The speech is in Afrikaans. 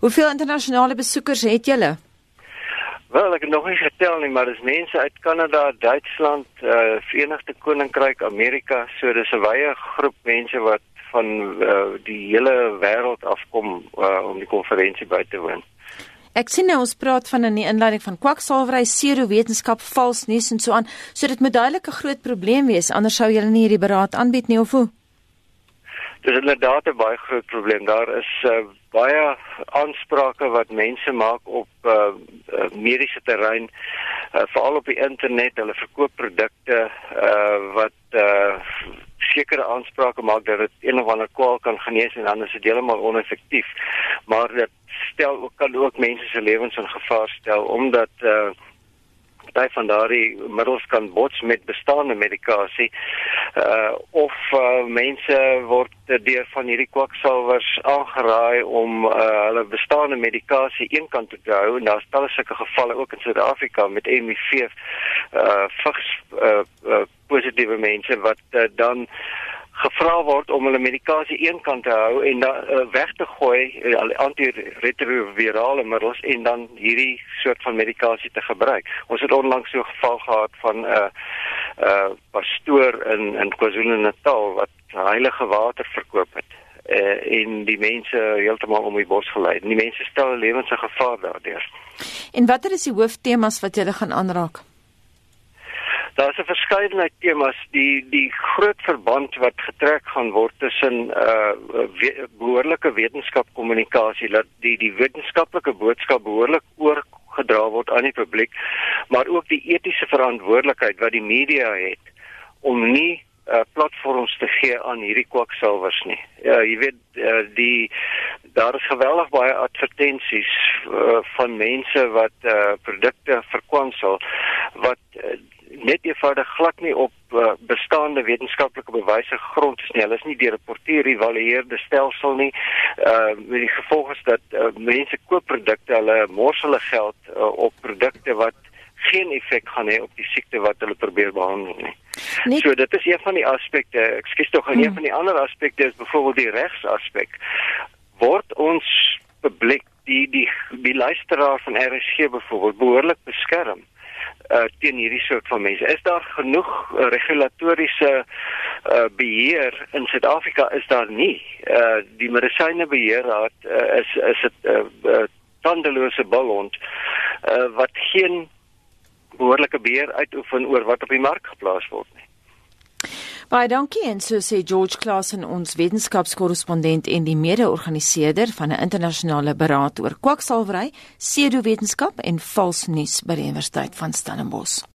Hoeveel internasionale besoekers het julle? Wel, ek het nog nie getel nie, maar dis mense uit Kanada, Duitsland, uh Verenigde Koninkryk, Amerika, so dis 'n wye groep mense wat van uh, die hele wêreld afkom uh, om die konferensie by te woon. Ek sien nou ons praat van in die inleiding van kwaksalwery, pseudowetenskap, vals nuus en so aan. So dit moet duidelik 'n groot probleem wees anders sou julle nie hierdie beraad aanbied nie of hoe? Dit is inderdaad 'n baie groot probleem. Daar is uh, baie aansprake wat mense maak op uh, uh, mediese terrein, uh, veral op die internet. Hulle verkoop produkte uh, wat uh, sekere aansprake maak dat dit een of ander kwaal kan genees en dan is dit heeltemal oneffektief. Maar dit stel ook kan ook mense se lewens in gevaar stel omdat uh, party van daardie middels kan bots met bestaande medikasie uh of uh, mense word deur van hierdie kwaksalvers aangeraai om uh, hulle bestaande medikasie eenkant te hou. En daar's talle sulke gevalle ook in Suid-Afrika met HIV uh vigs uh, uh positiewe mense wat uh, dan gevra word om hulle medikasie eenkant te hou en dan uh, weg te gooi uh, antiretrovirale middels en dan hierdie soort van medikasie te gebruik. Ons het onlangs so 'n geval gehad van 'n uh, eh, uh, pastoor in in KwaZulu-Natal wat heilige water verkoop het uh, en die mense heeltemal om die bos gelei. Die mense stel lewens in gevaar daardeur. En watter is die hooftemas wat julle gaan aanraak? Daar's 'n verskeidenheid temas die die groot verband wat getrek gaan word tussen uh we, behoorlike wetenskapkommunikasie dat die die wetenskaplike boodskap behoorlik oorgedra word aan die publiek, maar ook die etiese verantwoordelikheid wat die media het om nie uh platforms te gee aan hierdie kwaksalvers nie. Ja, jy weet uh, die daar is geweldig baie advertensies uh, van mense wat uh produkte verkwansel uh, net eenvoudig glad nie op uh, bestaande wetenskaplike bewyse grond is nie. Hulle is nie deur 'n portierevalueerde stelsel nie. Uh met die gevolg is dat uh, mense koop produkte, hulle mors hulle geld uh, op produkte wat geen effek gaan hê op die siekte wat hulle probeer behandel nie. Net... So dit is een van die aspekte. Ekskuus tog, hmm. een van die ander aspekte is byvoorbeeld die regsaspek. Word ons publiek die die die luisteraar van RSG byvoorbeeld behoorlik beskerm? Uh, teen hierdie soort van mense. Is daar genoeg uh, regulatoriese uh, beheer in Suid-Afrika is daar nie. Uh, die medisynebeheerraad uh, is is 'n uh, uh, tandelose balhond uh, wat geen behoorlike beheer uitoefen oor wat op die mark geplaas word nie. Baie dankie en so sê George Klassen ons wetenskapskorrespondent en die mede-organiseerder van 'n internasionale beraad oor kwaksalwery, pseudowetenskap en vals nuus by die Universiteit van Stellenbosch.